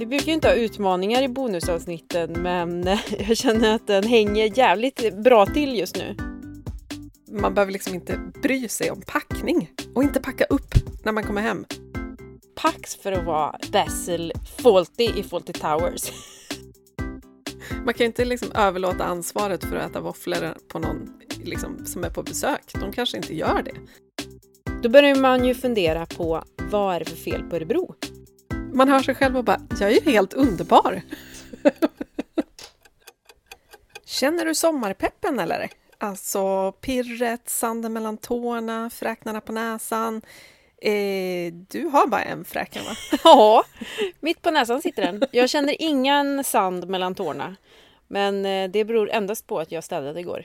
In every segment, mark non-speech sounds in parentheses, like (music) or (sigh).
Vi brukar ju inte ha utmaningar i bonusavsnitten men (laughs) jag känner att den hänger jävligt bra till just nu. Man behöver liksom inte bry sig om packning och inte packa upp när man kommer hem. Pax för att vara Basil Fawlty i Fawlty Towers. (laughs) Man kan ju inte liksom överlåta ansvaret för att äta våfflor på någon liksom, som är på besök. De kanske inte gör det. Då börjar man ju fundera på vad är det för fel på Örebro? Man hör sig själv och bara, jag är ju helt underbar. Känner du sommarpeppen eller? Alltså pirret, sanden mellan tårna, fräknarna på näsan. Eh, du har bara en fräken va? (laughs) Ja, mitt på näsan sitter den. Jag känner ingen sand mellan tårna. Men eh, det beror endast på att jag städade igår.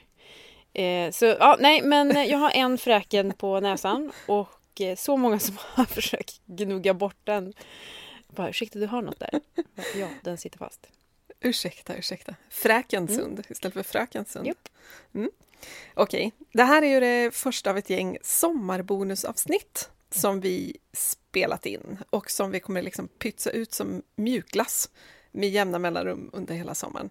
Eh, så ja, nej, men eh, jag har en fräken på näsan och eh, så många som har (laughs) försökt gnugga bort den. Bara, ursäkta, du har något där? (laughs) Ja, den sitter fast. Ursäkta, ursäkta. Fräkensund mm. istället för Frökensund. Yep. Mm. Okej, okay. det här är ju det första av ett gäng sommarbonusavsnitt som vi spelat in och som vi kommer liksom pytsa ut som mjukglass med jämna mellanrum under hela sommaren.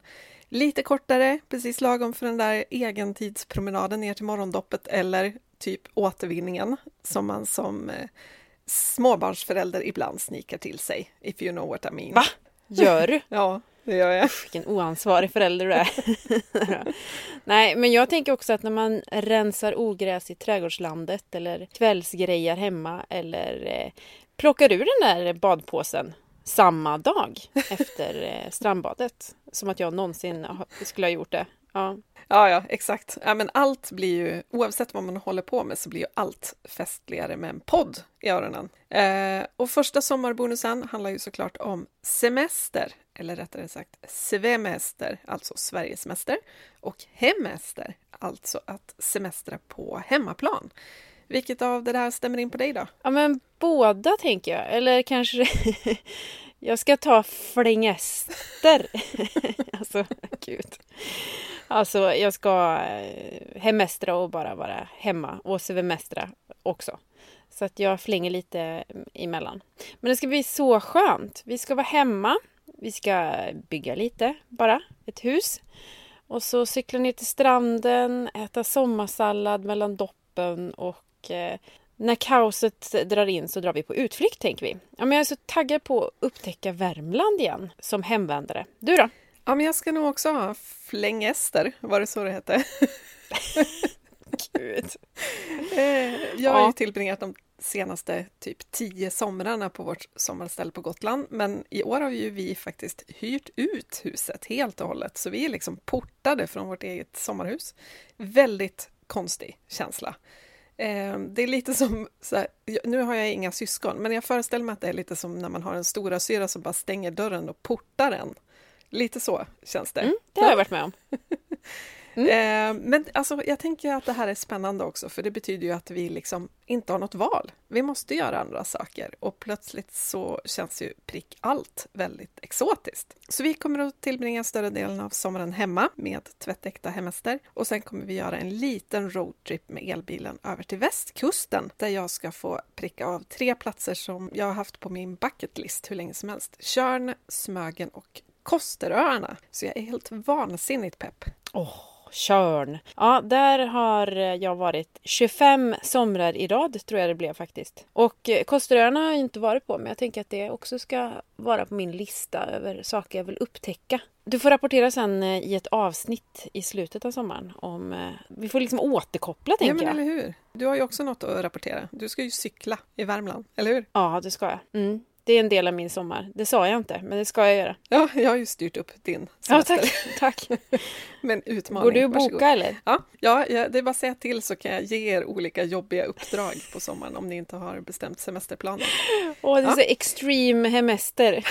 Lite kortare, precis lagom för den där egentidspromenaden ner till morgondoppet eller typ återvinningen som man som eh, småbarnsförälder ibland snikar till sig, if you know what I mean. Va? Gör du? (laughs) ja, det gör jag. Vilken oansvarig förälder du är. (laughs) Nej, men jag tänker också att när man rensar ogräs i trädgårdslandet eller kvällsgrejar hemma eller eh, plockar ur den där badpåsen samma dag (laughs) efter eh, strandbadet. Som att jag någonsin skulle ha gjort det. Ja. Ja, ja, exakt. Ja, men allt blir ju, oavsett vad man håller på med, så blir ju allt festligare med en podd i öronen. Eh, och första sommarbonusen handlar ju såklart om semester, eller rättare sagt svemester, alltså Sverigesmäster, och hemester, alltså att semestra på hemmaplan. Vilket av det där stämmer in på dig då? Ja, men båda tänker jag. Eller kanske (laughs) jag ska ta flingester. (laughs) alltså, gud. Alltså, jag ska eh, hemestra och bara vara hemma och semestra också. Så att jag flänger lite emellan. Men det ska bli så skönt. Vi ska vara hemma. Vi ska bygga lite bara, ett hus. Och så cykla ner till stranden, äta sommarsallad mellan doppen och eh, när kaoset drar in så drar vi på utflykt tänker vi. Ja, men jag är så taggad på att upptäcka Värmland igen som hemvändare. Du då? Ja, men jag ska nog också ha flängester, var det så det hette? (laughs) Gud. Eh, jag har ju tillbringat de senaste typ tio somrarna på vårt sommarställe på Gotland, men i år har ju vi faktiskt hyrt ut huset helt och hållet, så vi är liksom portade från vårt eget sommarhus. Väldigt konstig känsla. Eh, det är lite som, här, nu har jag inga syskon, men jag föreställer mig att det är lite som när man har en stora syra som bara stänger dörren och portar en. Lite så känns det. Mm, det har jag varit med om. (laughs) Mm. Eh, men alltså, jag tänker att det här är spännande också, för det betyder ju att vi liksom inte har något val. Vi måste göra andra saker och plötsligt så känns ju prick allt väldigt exotiskt. Så vi kommer att tillbringa större delen av sommaren hemma med tvättäkta hemester och sen kommer vi göra en liten roadtrip med elbilen över till västkusten där jag ska få pricka av tre platser som jag har haft på min bucketlist hur länge som helst. Körn, Smögen och Kosteröarna. Så jag är helt vansinnigt pepp. Oh. Körn. Ja, där har jag varit 25 somrar i rad tror jag det blev faktiskt. Och eh, Kosteröarna har jag inte varit på men jag tänker att det också ska vara på min lista över saker jag vill upptäcka. Du får rapportera sen eh, i ett avsnitt i slutet av sommaren om... Eh, vi får liksom återkoppla tänker jag. Ja men eller hur. Du har ju också något att rapportera. Du ska ju cykla i Värmland, eller hur? Ja, det ska jag. Mm. Det är en del av min sommar. Det sa jag inte, men det ska jag göra. Ja, jag har ju styrt upp din semester. Ja, tack. (laughs) tack. (laughs) men utmaning. Går du boka eller? Ja, ja, det är bara att säga till så kan jag ge er olika jobbiga uppdrag på sommaren om ni inte har bestämt semesterplaner. Åh, det är ja. så extreme hemester. (laughs)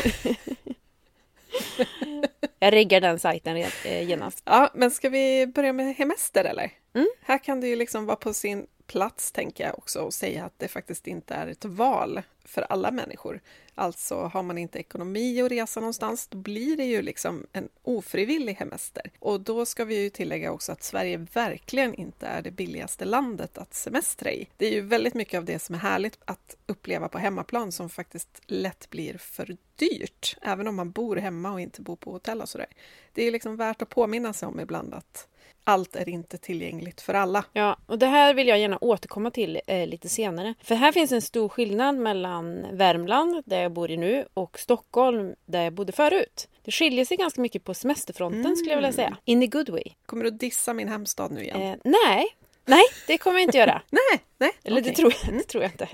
jag riggar den sajten eh, genast. Ja, men ska vi börja med hemester eller? Mm. Här kan det ju liksom vara på sin plats, tänker jag också, och säga att det faktiskt inte är ett val för alla människor. Alltså, har man inte ekonomi att resa någonstans, då blir det ju liksom en ofrivillig hemester. Och då ska vi ju tillägga också att Sverige verkligen inte är det billigaste landet att semestra i. Det är ju väldigt mycket av det som är härligt att uppleva på hemmaplan som faktiskt lätt blir för dyrt, även om man bor hemma och inte bor på hotell och sådär. Det är liksom värt att påminna sig om ibland att allt är inte tillgängligt för alla. Ja, och det här vill jag gärna återkomma till eh, lite senare. För här finns en stor skillnad mellan Värmland, där jag bor i nu, och Stockholm, där jag bodde förut. Det skiljer sig ganska mycket på semesterfronten mm. skulle jag vilja säga. In the good way. Kommer du dissa min hemstad nu igen? Eh, nej, nej, det kommer jag inte göra. (laughs) nej, nej. Eller okay. det, tror jag, det tror jag inte.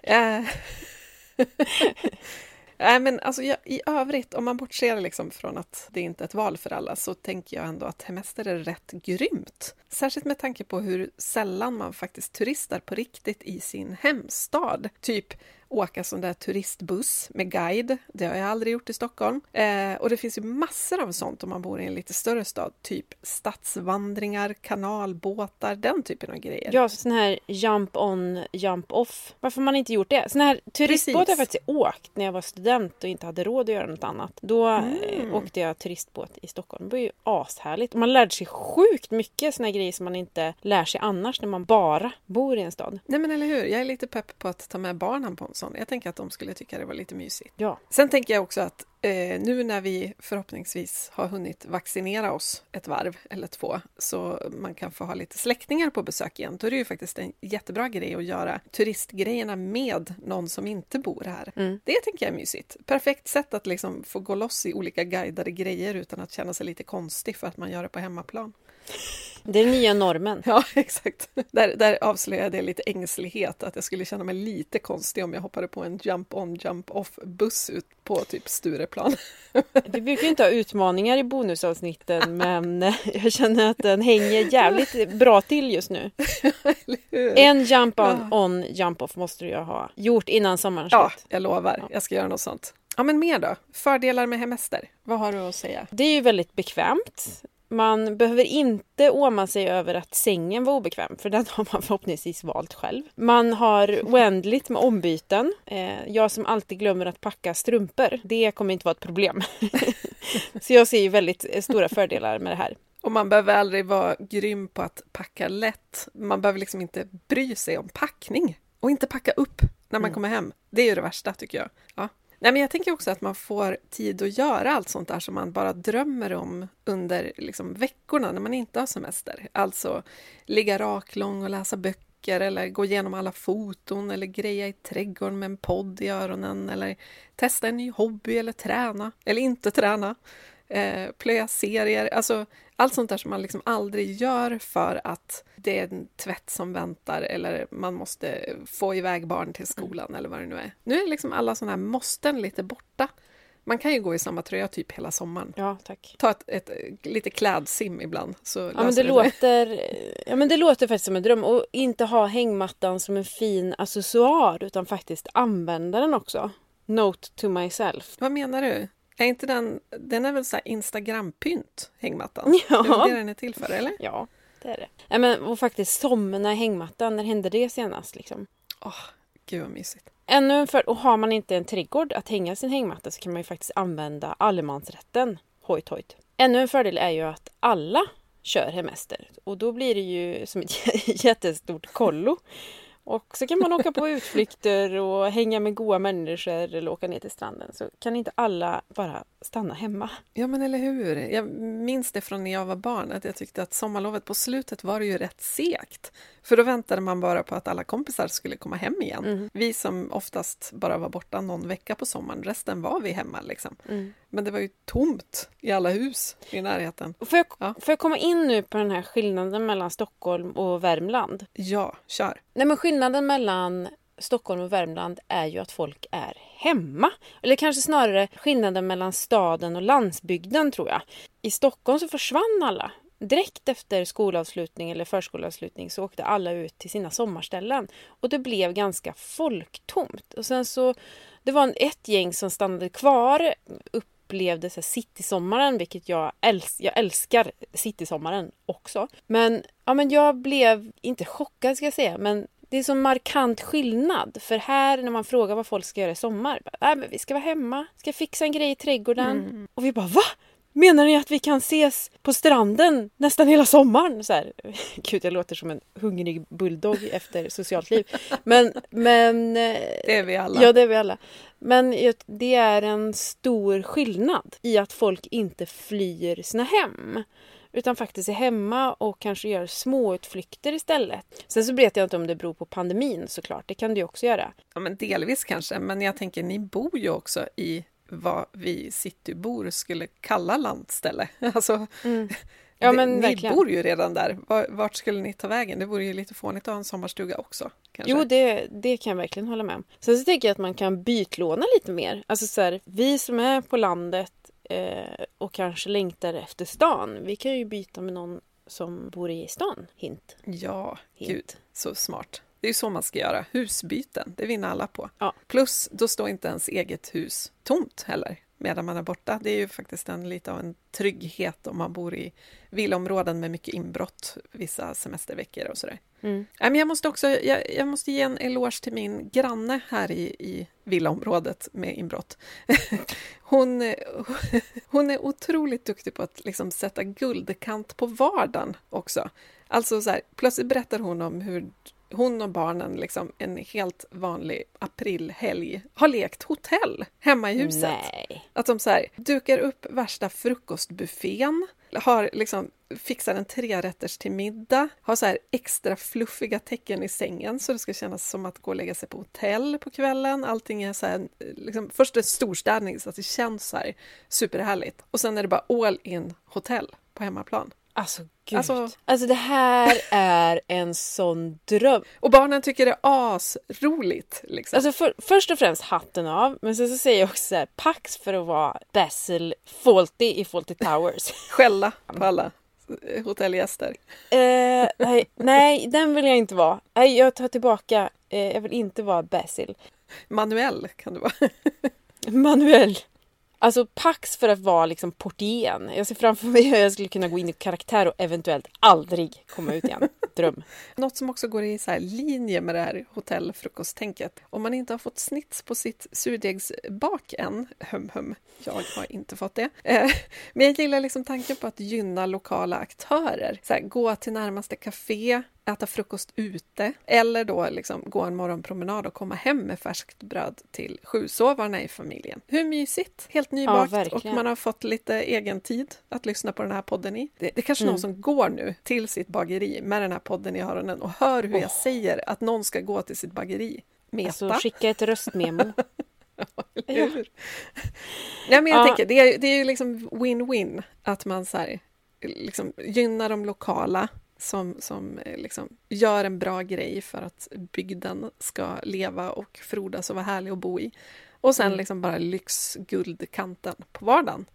(laughs) Nej, men alltså, jag, i övrigt, om man bortser liksom från att det inte är ett val för alla, så tänker jag ändå att hemester är rätt grymt. Särskilt med tanke på hur sällan man faktiskt turistar på riktigt i sin hemstad. Typ åka sån där turistbuss med guide. Det har jag aldrig gjort i Stockholm. Eh, och det finns ju massor av sånt om man bor i en lite större stad. Typ stadsvandringar, kanalbåtar, den typen av grejer. Ja, sån här jump on, jump off. Varför har man inte gjort det? Sån här turistbåt har jag faktiskt åkt när jag var student och inte hade råd att göra något annat. Då mm. Eh, åkte jag turistbåt i Stockholm. Det var ju ashärligt. Och man lärde sig sjukt mycket såna grejer som man inte lär sig annars när man bara bor i en stad. Nej men eller hur, jag är lite pepp på att ta med barnen på en sån. Jag tänker att de skulle tycka det var lite mysigt. Ja. Sen tänker jag också att eh, nu när vi förhoppningsvis har hunnit vaccinera oss ett varv eller två så man kan få ha lite släktingar på besök igen, då är det ju faktiskt en jättebra grej att göra turistgrejerna med någon som inte bor här. Mm. Det tänker jag är mysigt. Perfekt sätt att liksom få gå loss i olika guidade grejer utan att känna sig lite konstig för att man gör det på hemmaplan. Det är den nya normen. (laughs) Ja, exakt. Där, där avslöjade jag lite ängslighet, att jag skulle känna mig lite konstig om jag hoppade på en jump on, jump off buss ut på typ Stureplan. (laughs) Vi brukar inte ha utmaningar i bonusavsnitten, (laughs) men jag känner att den hänger jävligt bra till just nu. en jump on, on, jump off måste du ju ha gjort innan sommaren Ja, jag lovar. Jag ska göra något sånt. Ja, men mer då? Fördelar med hemester? Vad har du att säga? Det är ju väldigt bekvämt. Man behöver inte åma sig över att sängen var obekväm, för den har man förhoppningsvis valt själv. Man har oändligt med ombyten. Eh, jag som alltid glömmer att packa strumpor, det kommer inte vara ett problem. (laughs) Så jag ser ju väldigt stora fördelar med det här. Och man behöver aldrig vara grym på att packa lätt. Man behöver liksom inte bry sig om packning och inte packa upp när man mm. kommer hem. Det är ju det värsta tycker jag. Ja. Nej, men jag tänker också att man får tid att göra allt sånt där som man bara drömmer om under liksom, veckorna när man inte har semester. Alltså ligga raklång och läsa böcker eller gå igenom alla foton eller greja i trädgården med en podd i öronen eller testa en ny hobby eller träna eller inte träna. Eh, plöja serier, alltså allt sånt där som man liksom aldrig gör för att det är en tvätt som väntar eller man måste få iväg barn till skolan mm. eller vad det nu är. Nu är liksom alla sådana här måsten lite borta. Man kan ju gå i samma tröja typ hela sommaren. Ja, tack. Ta ett, ett, lite klädsim ibland. Så ja, men det, det låter, ja, men det låter faktiskt som en dröm. Och inte ha hängmattan som en fin accessoar utan faktiskt använda den också. Note to myself. Vad menar du? Är inte den, den är väl så Instagram-pynt, hängmattan? (laughs) Ja. Det är det den är till för, eller? Ja, det är det. Ja, men, och faktiskt somna i hängmattan, när hände det senast? Liksom? Oh, gud vad mysigt. Ännu en för, och har man inte en trädgård att hänga sin hängmatta så kan man ju faktiskt använda allemansrätten. Hojt hojt. Ännu en fördel är ju att alla kör hemester och då blir det ju som ett (laughs) jättestort kollo. Och så kan man åka på utflykter och hänga med goa människor eller åka ner till stranden. Så kan inte alla bara stanna hemma? Ja, men eller hur. Jag minns det från när jag var barn, att jag tyckte att sommarlovet på slutet var ju rätt segt. För då väntade man bara på att alla kompisar skulle komma hem igen. Mm. Vi som oftast bara var borta någon vecka på sommaren, resten var vi hemma liksom. Mm. Men det var ju tomt i alla hus i närheten. Får jag, ja. får jag komma in nu på den här skillnaden mellan Stockholm och Värmland? Ja, kör. Nej, men skillnaden mellan Stockholm och Värmland är ju att folk är hemma. Eller kanske snarare skillnaden mellan staden och landsbygden tror jag. I Stockholm så försvann alla. Direkt efter skolavslutning eller förskolavslutning så åkte alla ut till sina sommarställen. Och det blev ganska folktomt. Och sen så, det var ett gäng som stannade kvar, upplevde så citysommaren, vilket jag, äls jag älskar citysommaren också. Men, ja, men jag blev, inte chockad ska jag säga, men det är så markant skillnad. För här när man frågar vad folk ska göra i sommar. Bara, äh, men vi ska vara hemma, ska fixa en grej i trädgården. Mm. Och vi bara va? Menar ni att vi kan ses på stranden nästan hela sommaren? Så här, (laughs) gud, jag låter som en hungrig bulldog efter socialt liv. Men, men... eh, Det är vi alla. Ja, det är vi alla. Men det är en stor skillnad i att folk inte flyr sina hem. Utan faktiskt är hemma och kanske gör småutflykter istället. Sen så vet jag inte om det beror på pandemin såklart. Det kan ju också göra. Ja, men delvis kanske, men jag tänker ni bor ju också i vad vi citybor skulle kalla landställe. (laughs) Alltså, (laughs) Ja, det- men ni verkligen. bor ju redan där. Var- Vart skulle ni ta vägen? Det vore ju lite fånigt att ha en sommarstuga också. Kanske. Jo, det, det kan jag verkligen hålla med om. Sen så tänker jag att man kan bytlåna lite mer. Alltså så här, vi som är på landet eh, och kanske längtar efter stan. Vi kan ju byta med någon som bor i stan. Hint. Ja, Hint. gud, så smart. Det är ju så man ska göra. Husbyten, det vinner alla på. Ja. Plus, då står inte ens eget hus tomt heller medan man är borta. Det är ju faktiskt en, lite av en trygghet om man bor i villaområden med mycket inbrott vissa semesterveckor och sådär. Mm. Men jag måste också jag, jag måste ge en eloge till min granne här i, i villaområdet med inbrott. (laughs) Hon, (laughs) hon är otroligt duktig på att liksom sätta guldkant på vardagen också. Alltså så här, plötsligt berättar hon om hur hon och barnen liksom en helt vanlig aprilhelg har lekt hotell hemma i huset. Nej. Att de så här, dukar upp värsta frukostbuffén, har liksom, fixar en trerätters till middag, har så här extra fluffiga tecken i sängen så det ska kännas som att gå och lägga sig på hotell på kvällen. Allting är så här, liksom, först är det storstädning så att det känns så här superhärligt och sen är det bara all in hotell på hemmaplan. Alltså gud. Alltså- Alltså, det här är en sån dröm. Och barnen tycker det är asroligt. Liksom. Alltså för, först och främst hatten av. Men sen så säger jag också så här, pax för att vara Basil Fawlty i Fawlty Towers. (laughs) Skälla på alla hotellgäster. eh, nej, nej, den vill jag inte vara. Nej, jag tar tillbaka. Eh, jag vill inte vara Basil. Manuell kan du vara. (laughs) Manuel. Alltså pax för att vara liksom portieren. Jag ser framför mig hur jag skulle kunna gå in i karaktär och eventuellt aldrig komma ut igen. Dröm. (laughs) Något som också går i så här linje med det här hotellfrukosttänket. Om man inte har fått snits på sitt surdegsbak än, hum hum, jag har inte fått det. (laughs) Eh, men jag gillar liksom tanken på att gynna lokala aktörer. Så här, gå till närmaste café, äta frukost ute eller då liksom gå en morgonpromenad och komma hem med färskt bröd till sjusovarna i familjen. Hur mysigt! Helt nybakt och verkligen. man har fått lite egen tid att lyssna på den här podden i. Det, det är kanske någon Mm. som går nu till sitt bageri med den här podden i öronen och hör hur jag säger att någon ska gå till sitt bageri. Meta. Alltså skicka ett röstmemo. (laughs) Ja, men jag Ja. tänker, det är, det är ju liksom win-win att man så här, liksom gynnar de lokala som, som eh, liksom gör en bra grej för att bygden ska leva och frodas och vara härlig att bo i. Och sen Mm. liksom bara lyxguldkanten på vardagen.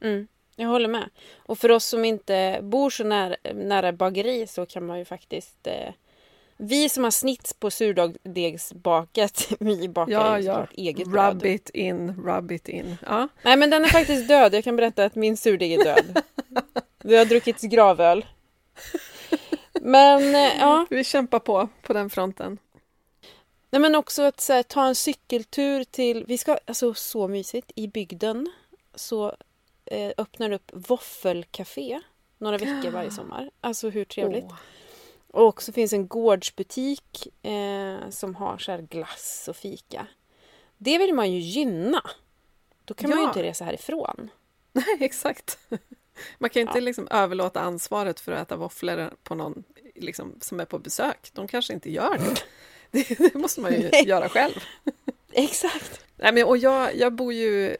Mm, jag håller med. Och för oss som inte bor så nära, nära bageri så kan man ju faktiskt... Eh, vi som har snitts på surdegsbaket, (laughs) vi bakar Ja, ja. såklart eget Rub bröd. it in, rub it in. Ja. Nej men den är faktiskt död. Jag kan berätta att min surdeg är död. (laughs) Det har druckits gravöl. (laughs) Men eh, ja, Vi kämpar på, på den fronten. Nej, men också att så här, ta en cykeltur till... Vi ska, alltså så mysigt, i bygden så eh, öppnar upp våffelcafé några veckor varje sommar. Alltså hur trevligt. Åh. Och också finns en gårdsbutik eh, som har så här glass och fika. Det vill man ju gynna. Då kan man ju Ja. inte resa härifrån. (laughs) Nej, exakt. (laughs) Man kan ju inte Ja. liksom överlåta ansvaret för att äta våfflor på någon liksom, som är på besök. De kanske inte gör det. (laughs) Det, det måste man ju Nej. göra själv. (laughs) Exakt. Nej, men, och jag, jag bor ju...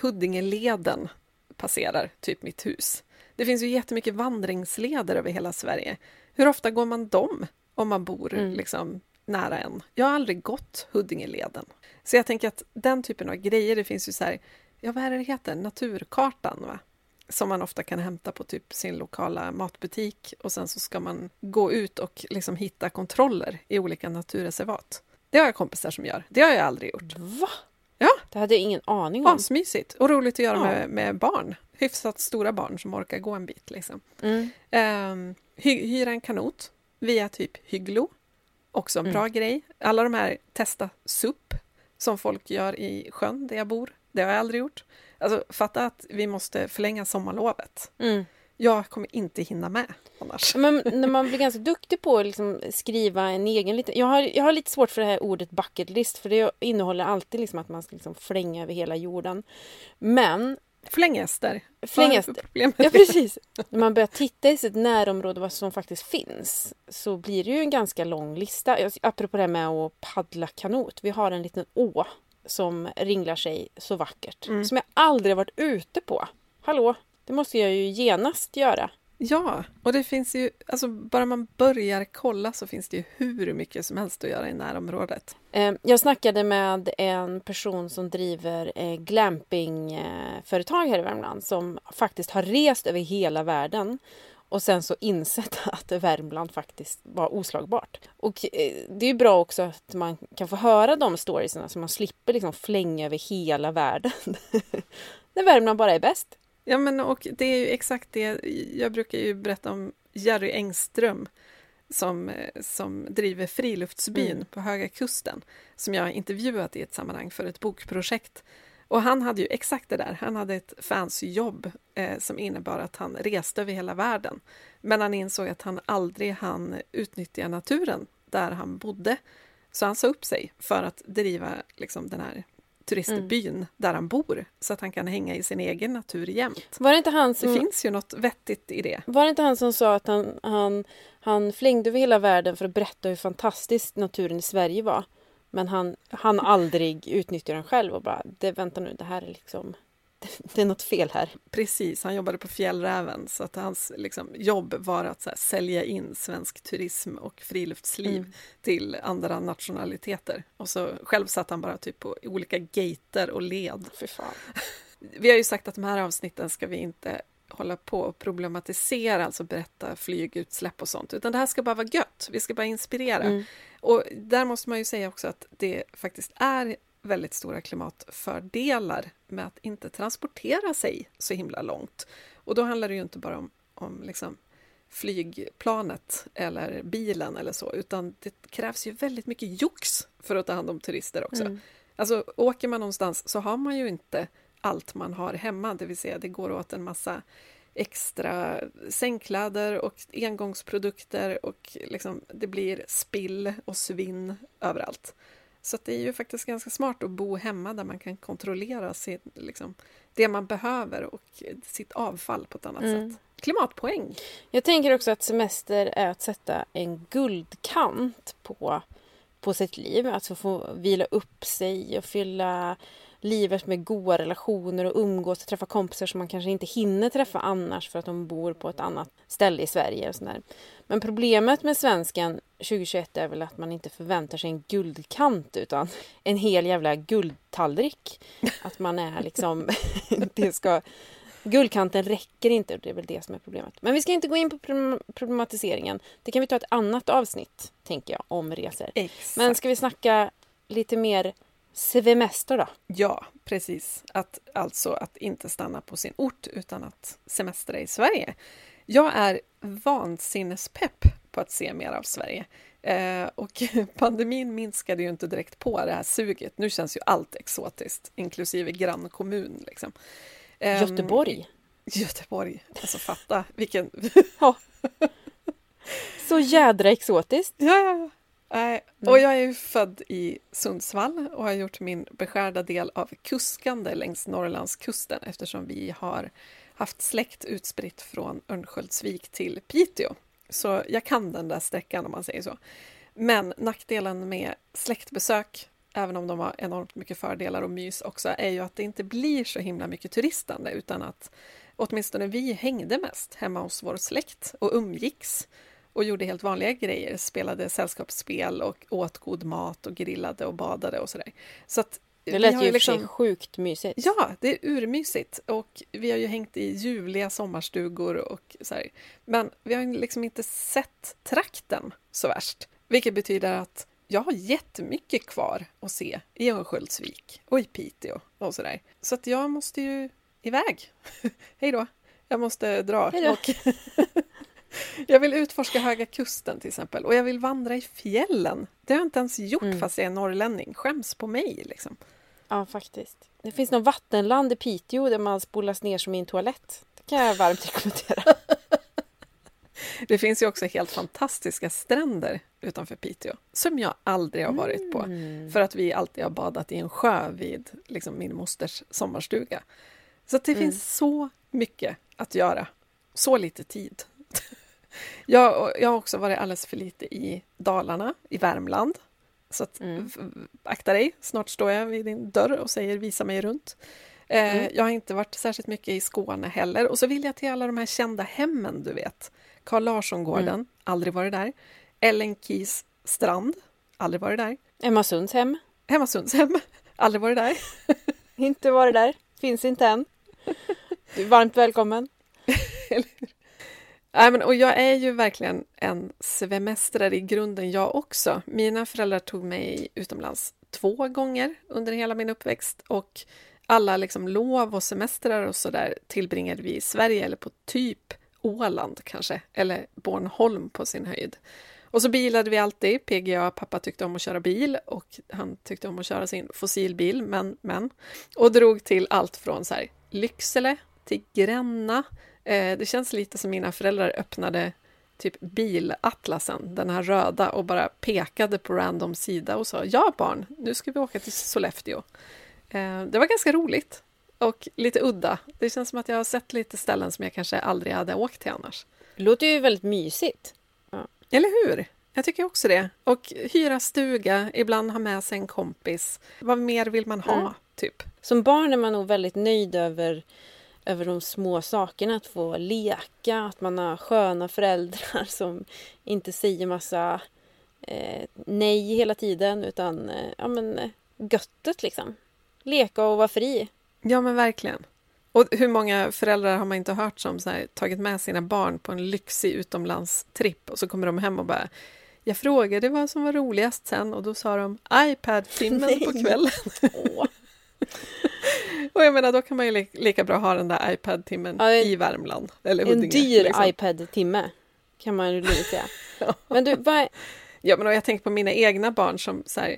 Huddingeleden passerar typ mitt hus. Det finns ju jättemycket vandringsleder över hela Sverige. Hur ofta går man dem om man bor Mm. liksom, nära en? Jag har aldrig gått Huddingeleden. Så jag tänker att den typen av grejer, det finns ju så här, ja vad är det heter, Naturkartan va? Som man ofta kan hämta på typ sin lokala matbutik och sen så ska man gå ut och liksom hitta kontroller i olika naturreservat. Det har jag kompisar som gör. Det har jag aldrig gjort. Va? Ja. Det hade jag ingen aning om. Asmysigt och roligt att göra Ja. med, med barn. Hyfsat stora barn som orkar gå en bit. Liksom. Mm. Ehm, hy, hyra en kanot via typ Hygglo. också en bra grej. Alla de här testa SUP som folk gör i sjön där jag bor. Det har jag aldrig gjort. Alltså fatta att vi måste förlänga sommarlovet. Mm. Jag kommer inte hinna med annars. Men när man blir ganska duktig på att liksom skriva en egen liten... Jag har, jag har lite svårt för det här ordet bucket list för det innehåller alltid liksom att man ska liksom flänga över hela jorden. Men Flängester. Flängester. Ja, precis. När man börjar titta i sitt närområde vad som faktiskt finns så blir det ju en ganska lång lista. Jag- Apropå det här med att paddla kanot. Vi har en liten å som ringlar sig så vackert. Som jag aldrig varit ute på. Hallå, det måste jag ju genast göra. Ja, och det finns ju, alltså bara man börjar kolla så finns det ju hur mycket som helst att göra i närområdet. Eh, Jag snackade med en person som driver eh, glampingföretag här i Värmland som faktiskt har rest över hela världen och sen så insett (laughs) att Värmland faktiskt var oslagbart. Och eh, det är bra också att man kan få höra de storiesarna så man slipper liksom flänga över hela världen. (laughs) När Värmland bara är bäst. Ja, men och det är ju exakt det, jag brukar ju berätta om Jerry Engström som, eh, som driver Friluftsbyn Mm. på Höga Kusten som jag har intervjuat i ett sammanhang för ett bokprojekt. Och han hade ju exakt det där, han hade ett fancy jobb eh, som innebar att han reste över hela världen. Men han insåg att han aldrig hann utnyttja naturen där han bodde. Så han sa upp sig för att driva liksom, den här turistbyn där han bor så att han kan hänga i sin egen natur jämt. Var det inte han Det som, finns ju något vettigt i det. var det inte han som sa att han, han, han flängde över hela världen för att berätta hur fantastisk naturen i Sverige var? Men han, han aldrig utnyttjar den själv och bara, det, vänta nu, det här är liksom, (laughs) det är något fel här. Precis, han jobbade på Fjällräven så att hans liksom, jobb var att här, sälja in svensk turism och friluftsliv Mm. till andra nationaliteter. Och så själv satt han bara typ på olika gater och led. Fy fan. (laughs) Vi har ju sagt att de här avsnitten ska vi inte hålla på och problematisera, alltså berätta flygutsläpp och sånt, utan det här ska bara vara gött. Vi ska bara inspirera. Mm. Och där måste man ju säga också att det faktiskt är väldigt stora klimatfördelar med att inte transportera sig så himla långt. Och då handlar det ju inte bara om, om liksom flygplanet eller bilen eller så, utan det krävs ju väldigt mycket jox för att ta hand om turister också. Mm. Alltså åker man någonstans så har man ju inte allt man har hemma, det vill säga det går åt en massa extra sängkläder och engångsprodukter och liksom det blir spill och svinn överallt. Så att det är ju faktiskt ganska smart att bo hemma där man kan kontrollera sin, liksom, det man behöver och sitt avfall på ett annat Mm. sätt. Klimatpoäng! Jag tänker också att semester är att sätta en guldkant på, på sitt liv. Alltså få vila upp sig och fylla livet med goda relationer och umgås och träffa kompisar som man kanske inte hinner träffa annars för att de bor på ett annat ställe i Sverige. Och sådär. Men problemet med svensken 2021 är väl att man inte förväntar sig en guldkant utan en hel jävla guldtallrik. Att man är liksom... (laughs) det ska, guldkanten räcker inte och det är väl det som är problemet. Men vi ska inte gå in på problem- problematiseringen. Det kan vi ta ett annat avsnitt, tänker jag, om resor. Exakt. Men ska vi snacka lite mer semester då? Ja, precis. Att, alltså att inte stanna på sin ort utan att semestra i Sverige. Jag är vansinnespepp på att se mer av Sverige. Eh, och (laughs) pandemin minskade ju inte direkt på det här suget. Nu känns ju allt exotiskt, inklusive grannkommun. Liksom. Ehm, Göteborg. (laughs) Göteborg. Alltså fatta vilken... (laughs) Ja. Så jädra exotiskt. Ja, ja, ja. Nej, Och jag är ju född i Sundsvall och har gjort min beskärda del av kuskande längs Norrlandskusten eftersom vi har haft släkt utspritt från Örnsköldsvik till Piteå. Så jag kan den där sträckan om man säger så. Men nackdelen med släktbesök, även om de har enormt mycket fördelar och mys också, är ju att det inte blir så himla mycket turistande utan att åtminstone vi hängde mest hemma hos vår släkt och umgicks och gjorde helt vanliga grejer, spelade sällskapsspel och åt god mat och grillade och badade och sådär. Så att Det lät ju för sig liksom- sjukt mysigt. Ja, det är urmysigt och vi har ju hängt i ljuvliga sommarstugor och så här. Men vi har ju liksom inte sett trakten så värst, vilket betyder att jag har jättemycket kvar att se i Örnsköldsvik och i Piteå och sådär. Så att jag måste ju iväg. (laughs) Hej då! Jag måste dra och (laughs) Jag vill utforska Höga Kusten till exempel och jag vill vandra i fjällen. Det har jag inte ens gjort Mm. fast jag är norrlänning. Skäms på mig liksom. Ja, faktiskt. Det finns något vattenland i Piteå där man spolas ner som i en toalett. Det kan jag varmt rekommendera. (laughs) Det finns ju också helt fantastiska stränder utanför Piteå som jag aldrig har varit på. Mm. För att vi alltid har badat i en sjö vid liksom, min mosters sommarstuga. Så det Mm. finns så mycket att göra. Så lite tid. (laughs) jag, jag har också varit alldeles för lite i Dalarna, i Värmland. Så att, Mm. akta dig, snart står jag vid din dörr och säger visa mig runt. Eh, Mm. Jag har inte varit särskilt mycket i Skåne heller. Och så vill jag till alla de här kända hemmen, du vet. Carl Larsson-gården, Mm. aldrig varit där. Ellen Keys strand, aldrig varit där. Emma Sunds hem. Hemmasundshem, (laughs) aldrig varit där. (laughs) Inte varit där. Finns inte än. Du är varmt välkommen. Nej, men, och jag är ju verkligen en svemestrare i grunden jag också. Mina föräldrar tog mig utomlands två gånger under hela min uppväxt och alla liksom lov och semestrar och så där tillbringade vi i Sverige eller på typ Åland kanske, eller Bornholm på sin höjd. Och så bilade vi alltid. PGA, pappa tyckte om att köra bil och han tyckte om att köra sin fossilbil, men, men. Och drog till allt från så här Lycksele till Gränna. Eh, det känns lite som mina föräldrar öppnade typ bilatlasen, den här röda, och bara pekade på random sida och sa ja barn, nu ska vi åka till Sollefteå. Eh, det var ganska roligt och lite udda. Det känns som att jag har sett lite ställen som jag kanske aldrig hade åkt till annars. Det låter ju väldigt mysigt. Eller hur? Jag tycker också det. Och hyra stuga, ibland ha med sig en kompis. Vad mer vill man ha, Mm. typ? Som barn är man nog väldigt nöjd över, över de små sakerna. Att få leka, att man har sköna föräldrar (laughs) som inte säger massa eh, nej hela tiden utan eh, ja, men, göttet liksom. Leka och vara fri. Ja, men verkligen. Och hur många föräldrar har man inte hört som så här, tagit med sina barn på en lyxig utomlandstripp och så kommer de hem och bara jag frågade vad som var roligast sen och då sa de iPad-timmen (laughs) på kvällen. Åh. Jag menar, då kan man ju li- lika bra ha den där iPad-timmen Ja, i Värmland. Eller En Huddinge, dyr liksom. iPad-timme kan man ju lugnt (laughs) säga. Ja. Men du, vad, Ja, men jag tänker på mina egna barn som så här,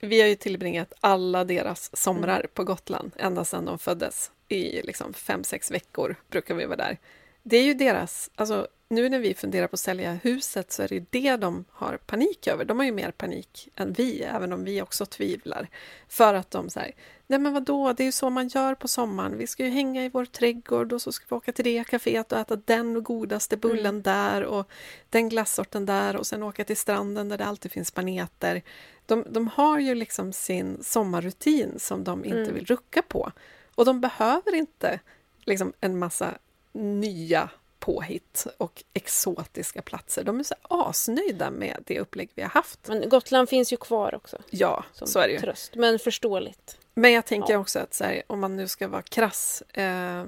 vi har ju tillbringat alla deras somrar på Gotland ända sedan de föddes. I liksom fem, sex veckor brukar vi vara där. Det är ju deras, alltså nu när vi funderar på att sälja huset så är det ju det de har panik över. De har ju mer panik än vi, även om vi också tvivlar. För att de säger, nej men vadå, det är ju så man gör på sommaren. Vi ska ju hänga i vår trädgård och så ska vi åka till det kaféet och äta den godaste bullen Mm. där och den glassorten där och sen åka till stranden där det alltid finns maneter. De, de har ju liksom sin sommarrutin som de inte Mm. vill rucka på. Och de behöver inte liksom en massa nya påhitt och exotiska platser. De är så asnöjda med det upplägg vi har haft. men Gotland finns ju kvar också Ja, så är det ju. tröst. Men förståeligt. Men jag tänker Ja. också att så här, om man nu ska vara krass, eh,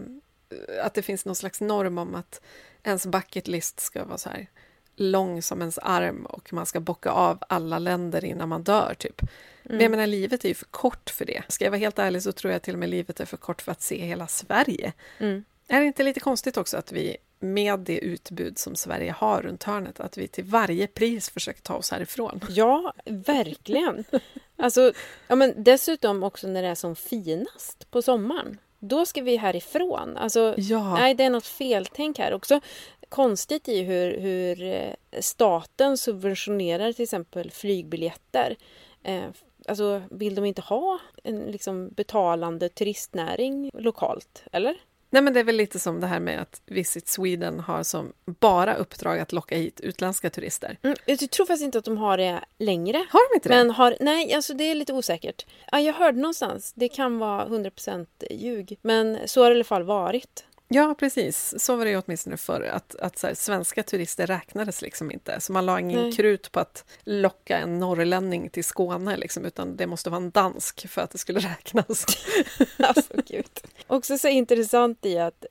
att det finns någon slags norm om att ens bucket list ska vara så här lång som ens arm och man ska bocka av alla länder innan man dör, typ. Men jag Mm. menar, livet är ju för kort för det. Ska jag vara helt ärlig så tror jag till och med livet är för kort för att se hela Sverige. Mm. Är det inte lite konstigt också att vi med det utbud som Sverige har runt hörnet, att vi till varje pris försöker ta oss härifrån? Ja, verkligen. Alltså, ja, men dessutom också när det är som finast på sommaren. Då ska vi härifrån. Alltså, Ja, nej, det är något feltänk här också. Konstigt i hur, hur eh, staten subventionerar till exempel flygbiljetter. Eh, Alltså, vill de inte ha en liksom betalande turistnäring lokalt? Eller? Nej, men det är väl lite som det här med att Visit Sweden har som bara uppdrag att locka hit utländska turister. Mm, jag tror faktiskt inte att de har det längre. Har de inte det? Men har, nej, alltså det är lite osäkert. Ja, jag hörde någonstans, det kan vara 100% ljug. Men så har det i alla fall varit. Ja, precis. Så var det ju åtminstone förr, att, att så här, svenska turister räknades liksom inte. Så man la ingen Nej. krut på att locka en norrlänning till Skåne, liksom, utan det måste vara en dansk för att det skulle (laughs) räknas. (laughs) Alltså gud. Också så intressant i att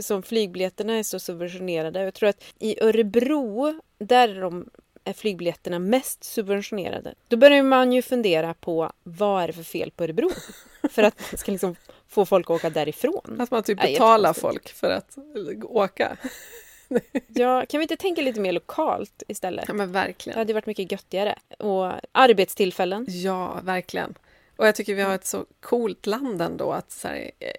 som flygbiljetterna är så subventionerade. Jag tror att i Örebro, där är, de, är flygbiljetterna mest subventionerade. Då börjar man ju fundera på vad är det för fel på Örebro? För att ska liksom få folk att åka därifrån. Att man typ betalar folk för att åka. ja, kan vi inte tänka lite mer lokalt istället? Ja, men Det verkligen. hade varit mycket göttigare. Och arbetstillfällen. Ja, verkligen. Och jag tycker vi har ett så coolt land ändå, att så här, eh,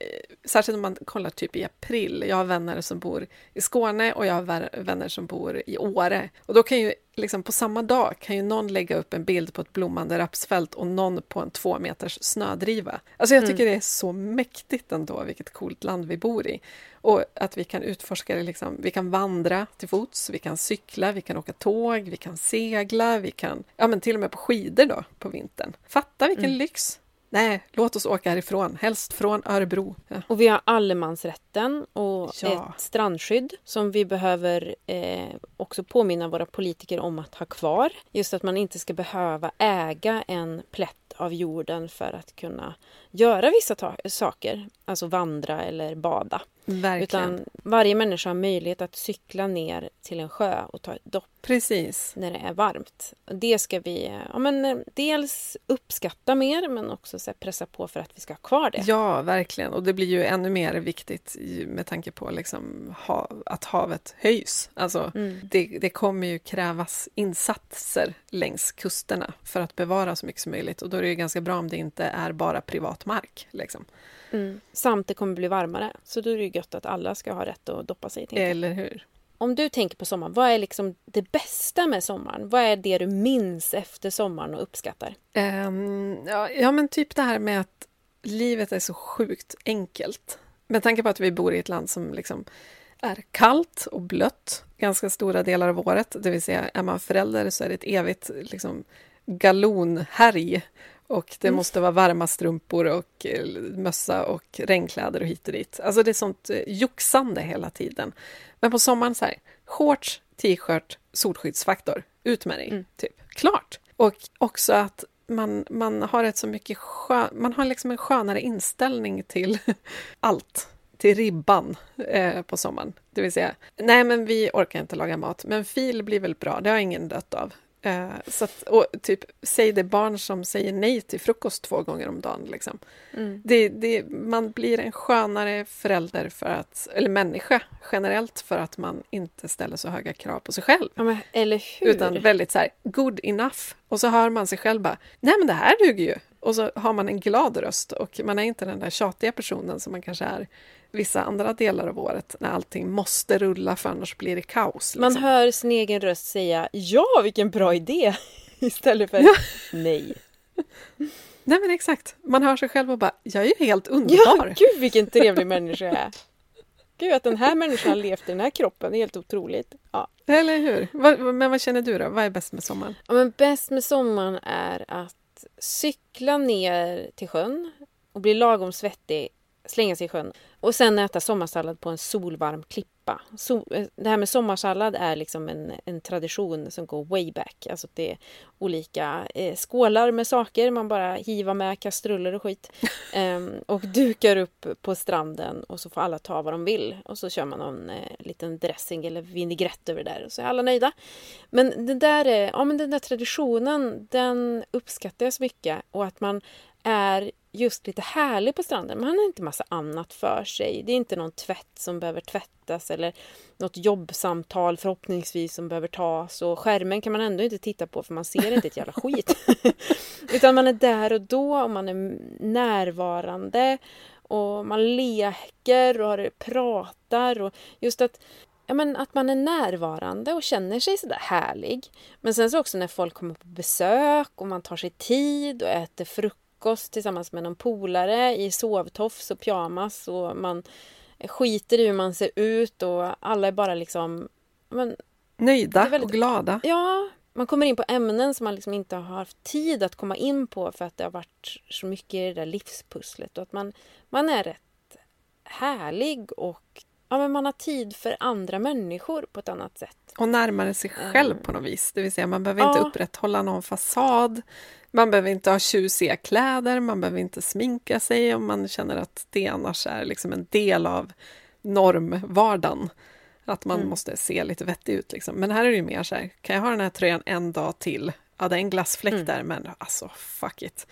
särskilt om man kollar typ i april. Jag har vänner som bor i Skåne och jag har vänner som bor i Åre. Och då kan ju liksom på samma dag kan ju någon lägga upp en bild på ett blommande rapsfält och någon på en två meters snödriva. Alltså jag tycker det är så mäktigt ändå, vilket coolt land vi bor i. Och att vi kan utforska det, liksom, vi kan vandra till fots, vi kan cykla, vi kan åka tåg, vi kan segla, vi kan, ja men till och med på skidor då på vintern. Fatta vilken lyx! Nej, låt oss åka härifrån, helst från Örebro. Ja. Och vi har allemansrätten och Ja. ett strandskydd som vi behöver eh, också påminna våra politiker om att ha kvar. Just att man inte ska behöva äga en plätt av jorden för att kunna göra vissa saker, alltså vandra eller bada. Verkligen. Utan varje människa har möjlighet att cykla ner till en sjö och ta ett dopp Precis. när det är varmt. Det ska vi ja, men, eh, dels uppskatta mer men också så här, pressa på för att vi ska ha kvar det. Ja, verkligen. Och det blir ju ännu mer viktigt med tanke på liksom ha, att havet höjs. Alltså, Mm. det, det kommer ju krävas insatser längs kusterna för att bevara så mycket som möjligt. Och då är det ju ganska bra om det inte är bara privat mark. Liksom. Mm. Samt det kommer bli varmare. Så då är det ju gött att alla ska ha rätt att doppa sig. Eller hur? Om du tänker på sommaren, vad är liksom det bästa med sommaren? Vad är det du minns efter sommaren och uppskattar? Ehm, ja, ja, men typ det här med att livet är så sjukt enkelt. Med tanke på att vi bor i ett land som liksom är kallt och blött ganska stora delar av året. Det vill säga, är man förälder så är det ett evigt liksom, galonhärj. Och det måste vara varma strumpor och eh, mössa och regnkläder och hit och dit. Alltså det är sånt eh, joxande hela tiden. Men på sommaren så här, shorts, t-shirt, solskyddsfaktor, ut med dig, typ. Klart! Och också att man, man har ett så mycket skön, man har liksom en skönare inställning till (laughs) allt. Till ribban eh, på sommaren. Det vill säga, nej men vi orkar inte laga mat, men fil blir väl bra, det har ingen dött av. Eh, så att, och typ, säg det barn som säger nej till frukost två gånger om dagen. Liksom. Det, det, man blir en skönare förälder, för att, eller människa generellt, för att man inte ställer så höga krav på sig själv. Ja, men, eller hur? Utan väldigt så här, good enough. Och så hör man sig själv bara, nej men det här duger ju. Och så har man en glad röst och man är inte den där tjatiga personen som man kanske är vissa andra delar av året när allting måste rulla för annars blir det kaos. Man liksom. hör sin egen röst säga ja, vilken bra idé! (laughs) Istället för Ja. nej. Nej men exakt, man hör sig själv och bara, jag är ju helt Ja, underbar. (laughs) gud vilken trevlig människa jag är. Gud, att den här människan har levt i den här kroppen är helt otroligt. Ja. Eller hur? Men vad känner du då? Vad är bäst med sommaren? Ja, men bäst med sommaren är att cykla ner till sjön och bli lagom svettig, slänga sig i sjön och sen äta sommarsallad på en solvarm klippa. So, eh, det här med sommarsallad är liksom en, en tradition som går way back. Alltså det är olika eh, skålar med saker, man bara hivar med kastruller och skit. (laughs) Ehm, och dukar upp på stranden och så får alla ta vad de vill. Och så kör man någon eh, liten dressing eller vinägrett över det där och så är alla nöjda. Men, det där, är- ja, men den där traditionen, den uppskattar jag så mycket. Och att man är just lite härlig på stranden. Man har inte massa annat för sig. Det är inte någon tvätt som behöver tvättas eller något jobbsamtal förhoppningsvis som behöver tas. Och skärmen kan man ändå inte titta på för man ser inte ett jävla skit. (laughs) Utan man är där och då och man är närvarande. Och man leker och pratar. Och just att Ja, men att man är närvarande och känner sig sådär härlig. Men sen så också när folk kommer på besök och man tar sig tid och äter frukost tillsammans med någon polare i sovtofs och pyjamas och man skiter i hur man ser ut och alla är bara liksom... Men, Nöjda väldigt- och glada. ja, man kommer in på ämnen som man liksom inte har haft tid att komma in på för att det har varit så mycket i det där livspusslet och att man, man är rätt härlig och ja, men man har tid för andra människor på ett annat sätt. Och närmare sig själv på något vis. Det vill säga, man behöver inte Ja. upprätthålla någon fasad. Man behöver inte ha tjusiga kläder, man behöver inte sminka sig om man känner att det annars är liksom en del av normvardagen. Att man Mm. måste se lite vettig ut. Liksom. Men här är det ju mer så här, kan jag ha den här tröjan en dag till? Ja, det är en glassfläck där, men alltså fuck it.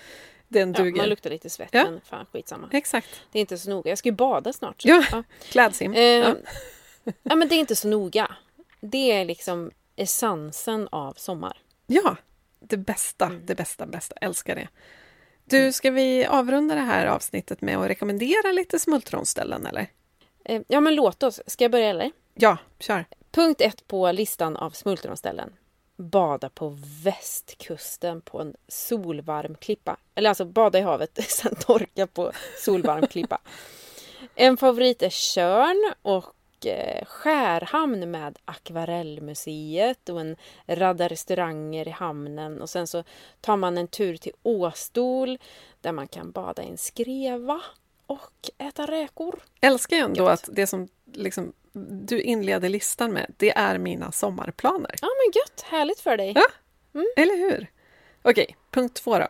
Den Mm. Ja, duger. man luktar lite svett, Ja. men fan skitsamma. Exakt. Det är inte så noga. Jag ska ju bada snart. så- Ja, klädsim. Eh, Ja. ja, men det är inte så noga. Det är liksom essensen av sommar. Ja, det bästa, mm. det bästa, bästa. Älskar det. Du, mm. ska vi avrunda det här avsnittet med att rekommendera lite smultronställen eller? Eh, ja, men låt oss. Ska jag börja eller? Ja, kör. Punkt ett på listan av smultronställen. Bada på västkusten på en solvarm klippa. Eller alltså bada i havet, (laughs) sen torka på solvarm klippa. (laughs) En favorit är Körn och Skärhamn med Akvarellmuseet och en radda restauranger i hamnen. Och sen så tar man en tur till Åstol där man kan bada i en skreva och äta räkor. Älskar jag ändå Gött. att det som liksom du inleder listan med, det är mina sommarplaner. Ja men gött, härligt för dig. Ja, mm. eller hur? Okej, punkt två då.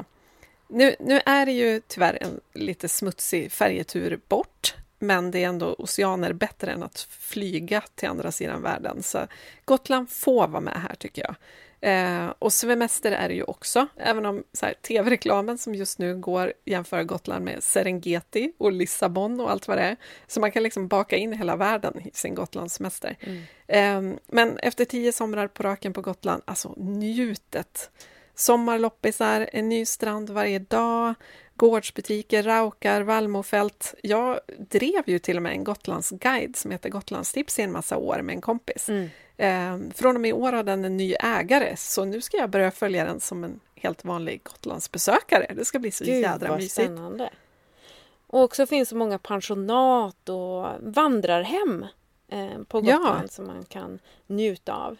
Nu, nu är det ju tyvärr en lite smutsig färjetur bort, men det är ändå oceaner bättre än att flyga till andra sidan världen. Så Gotland får vara med här tycker jag. Eh, och semester är det ju också, även om tv-reklamen som just nu går jämför Gotland med Serengeti och Lissabon och allt vad det är. Så man kan liksom baka in hela världen i sin Gotlandssemester. Mm. Eh, men efter tio somrar på raken på Gotland, alltså njutet! Sommarloppisar, en ny strand varje dag, gårdsbutiker, raukar, vallmofält. Jag drev ju till och med en Gotlandsguide som heter Gotlandstips i en massa år med en kompis. Mm. Eh, från och med i år har den en ny ägare, så nu ska jag börja följa den som en helt vanlig Gotlandsbesökare. Det ska bli så Gud, jädra mysigt. Spännande. Och också finns det många pensionat och vandrarhem eh, på Gotland ja. som man kan njuta av.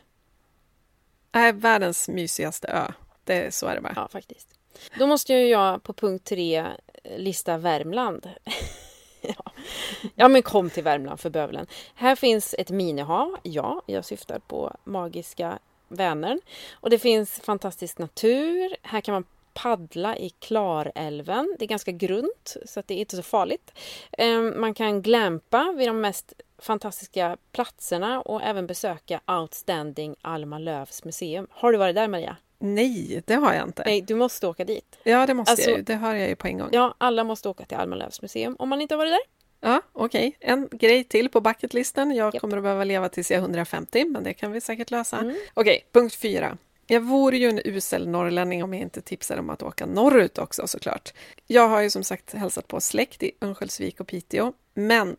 Är världens mysigaste ö. Det, eh, så är det bara. Ja, faktiskt. Då måste ju jag på punkt tre eh, lista Värmland. (laughs) ja. ja, men kom till Värmland för bövelen. Här finns ett minihav. Ja, jag syftar på magiska Vänern. Och det finns fantastisk natur. Här kan man paddla i Klarälven. Det är ganska grunt så att det är inte så farligt. Ehm, man kan glampa vid de mest fantastiska platserna och även besöka Outstanding Alma Lövs museum. Har du varit där Maria? Nej, det har jag inte. Nej, du måste åka dit. Ja, det måste alltså, jag ju. Det hör jag ju på en gång. Ja, alla måste åka till Alma Lövs museum om man inte har varit där. Ja, okej. Okay. En grej till på bucketlisten. Jag yep. kommer att behöva leva tills jag är 150, men det kan vi säkert lösa. Mm. Okej, okay, punkt fyra. Jag vore ju en usel norrlänning om jag inte tipsade om att åka norrut också såklart. Jag har ju som sagt hälsat på släkt i Örnsköldsvik och Piteå, men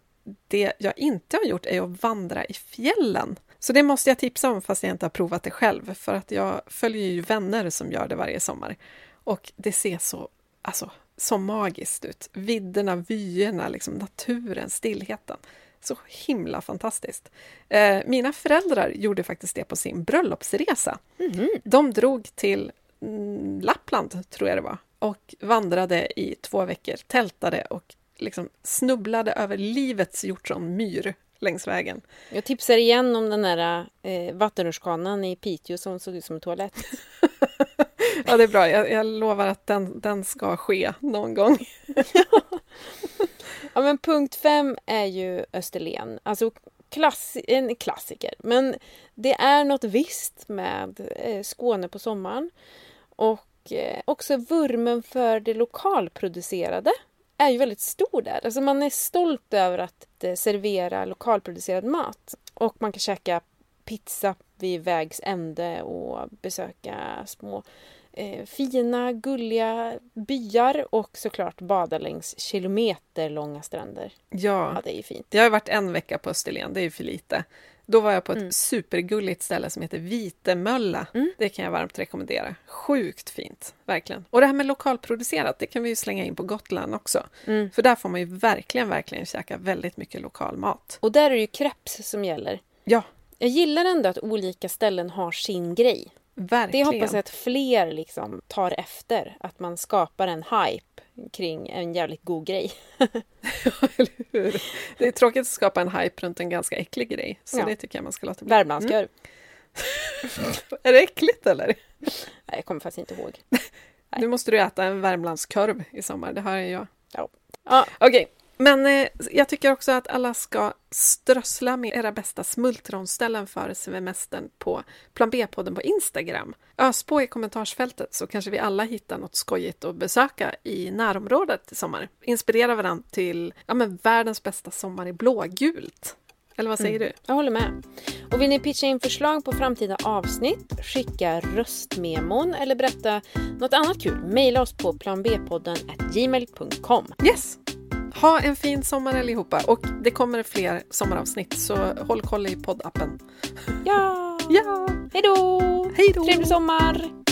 det jag inte har gjort är att vandra i fjällen. Så det måste jag tipsa om fast jag inte har provat det själv, för att jag följer ju vänner som gör det varje sommar. Och det ser så, alltså, så magiskt ut. Vidderna, vyerna, liksom naturen, stillheten. Så himla fantastiskt. Eh, mina föräldrar gjorde faktiskt det på sin bröllopsresa. Mm. De drog till mm, Lappland, tror jag det var, och vandrade i två veckor, tältade och liksom snubblade över livets hjortronmyr längs vägen. Jag tipsar igen om den där eh, vattenrutschkanan i Piteå som såg ut som en toalett. (laughs) ja, det är bra. Jag, jag, lovar att den, den ska ske någon gång. (laughs) ja, men punkt fem är ju Österlen. Alltså klass, en klassiker. Men det är något visst med eh, Skåne på sommaren. Och eh, också vurmen för det lokalproducerade är ju väldigt stor där. Alltså man är stolt över att eh, servera lokalproducerad mat. Och man kan käka pizza vid vägs ände och besöka små eh, fina, gulliga byar och såklart bada längs kilometerlånga stränder. Ja, ja, det är fint. Jag har varit en vecka på Österlen, det är ju för lite. Då var jag på ett mm. supergulligt ställe som heter Vitemölla. Mm. Det kan jag varmt rekommendera. Sjukt fint, verkligen. Och det här med lokalproducerat, det kan vi ju slänga in på Gotland också. Mm. För där får man ju verkligen, verkligen käka väldigt mycket lokal mat. Och där är det ju crepes som gäller. Ja. Jag gillar ändå att olika ställen har sin grej. Verkligen. Det hoppas jag att fler liksom tar efter. Att man skapar en hype kring en jävligt god grej. (laughs) Det är tråkigt att skapa en hype runt en ganska äcklig grej. Så ja. det tycker jag man ska låta bli. Värmlandskorv. Mm. (laughs) är det äckligt eller? Nej, jag kommer faktiskt inte ihåg. (laughs) Nu måste du äta en Värmlandskorv i sommar, det har jag. Ja. ja. Okej, okay. Men eh, jag tycker också att alla ska strössla med era bästa smultronställen för semestern på Plan B-podden på Instagram. Ös på i kommentarsfältet så kanske vi alla hittar något skojigt att besöka i närområdet i sommar. Inspirera varandra till ja, men världens bästa sommar i blågult. Eller vad säger du? Jag håller med. Och vill ni pitcha in förslag på framtida avsnitt, skicka röstmemon eller berätta något annat kul, mejla oss på planbpodden gmail.com. Yes! Ha en fin sommar allihopa och det kommer fler sommaravsnitt så håll koll i poddappen. Ja! Ja! Hej då! Hej då! Trevlig sommar!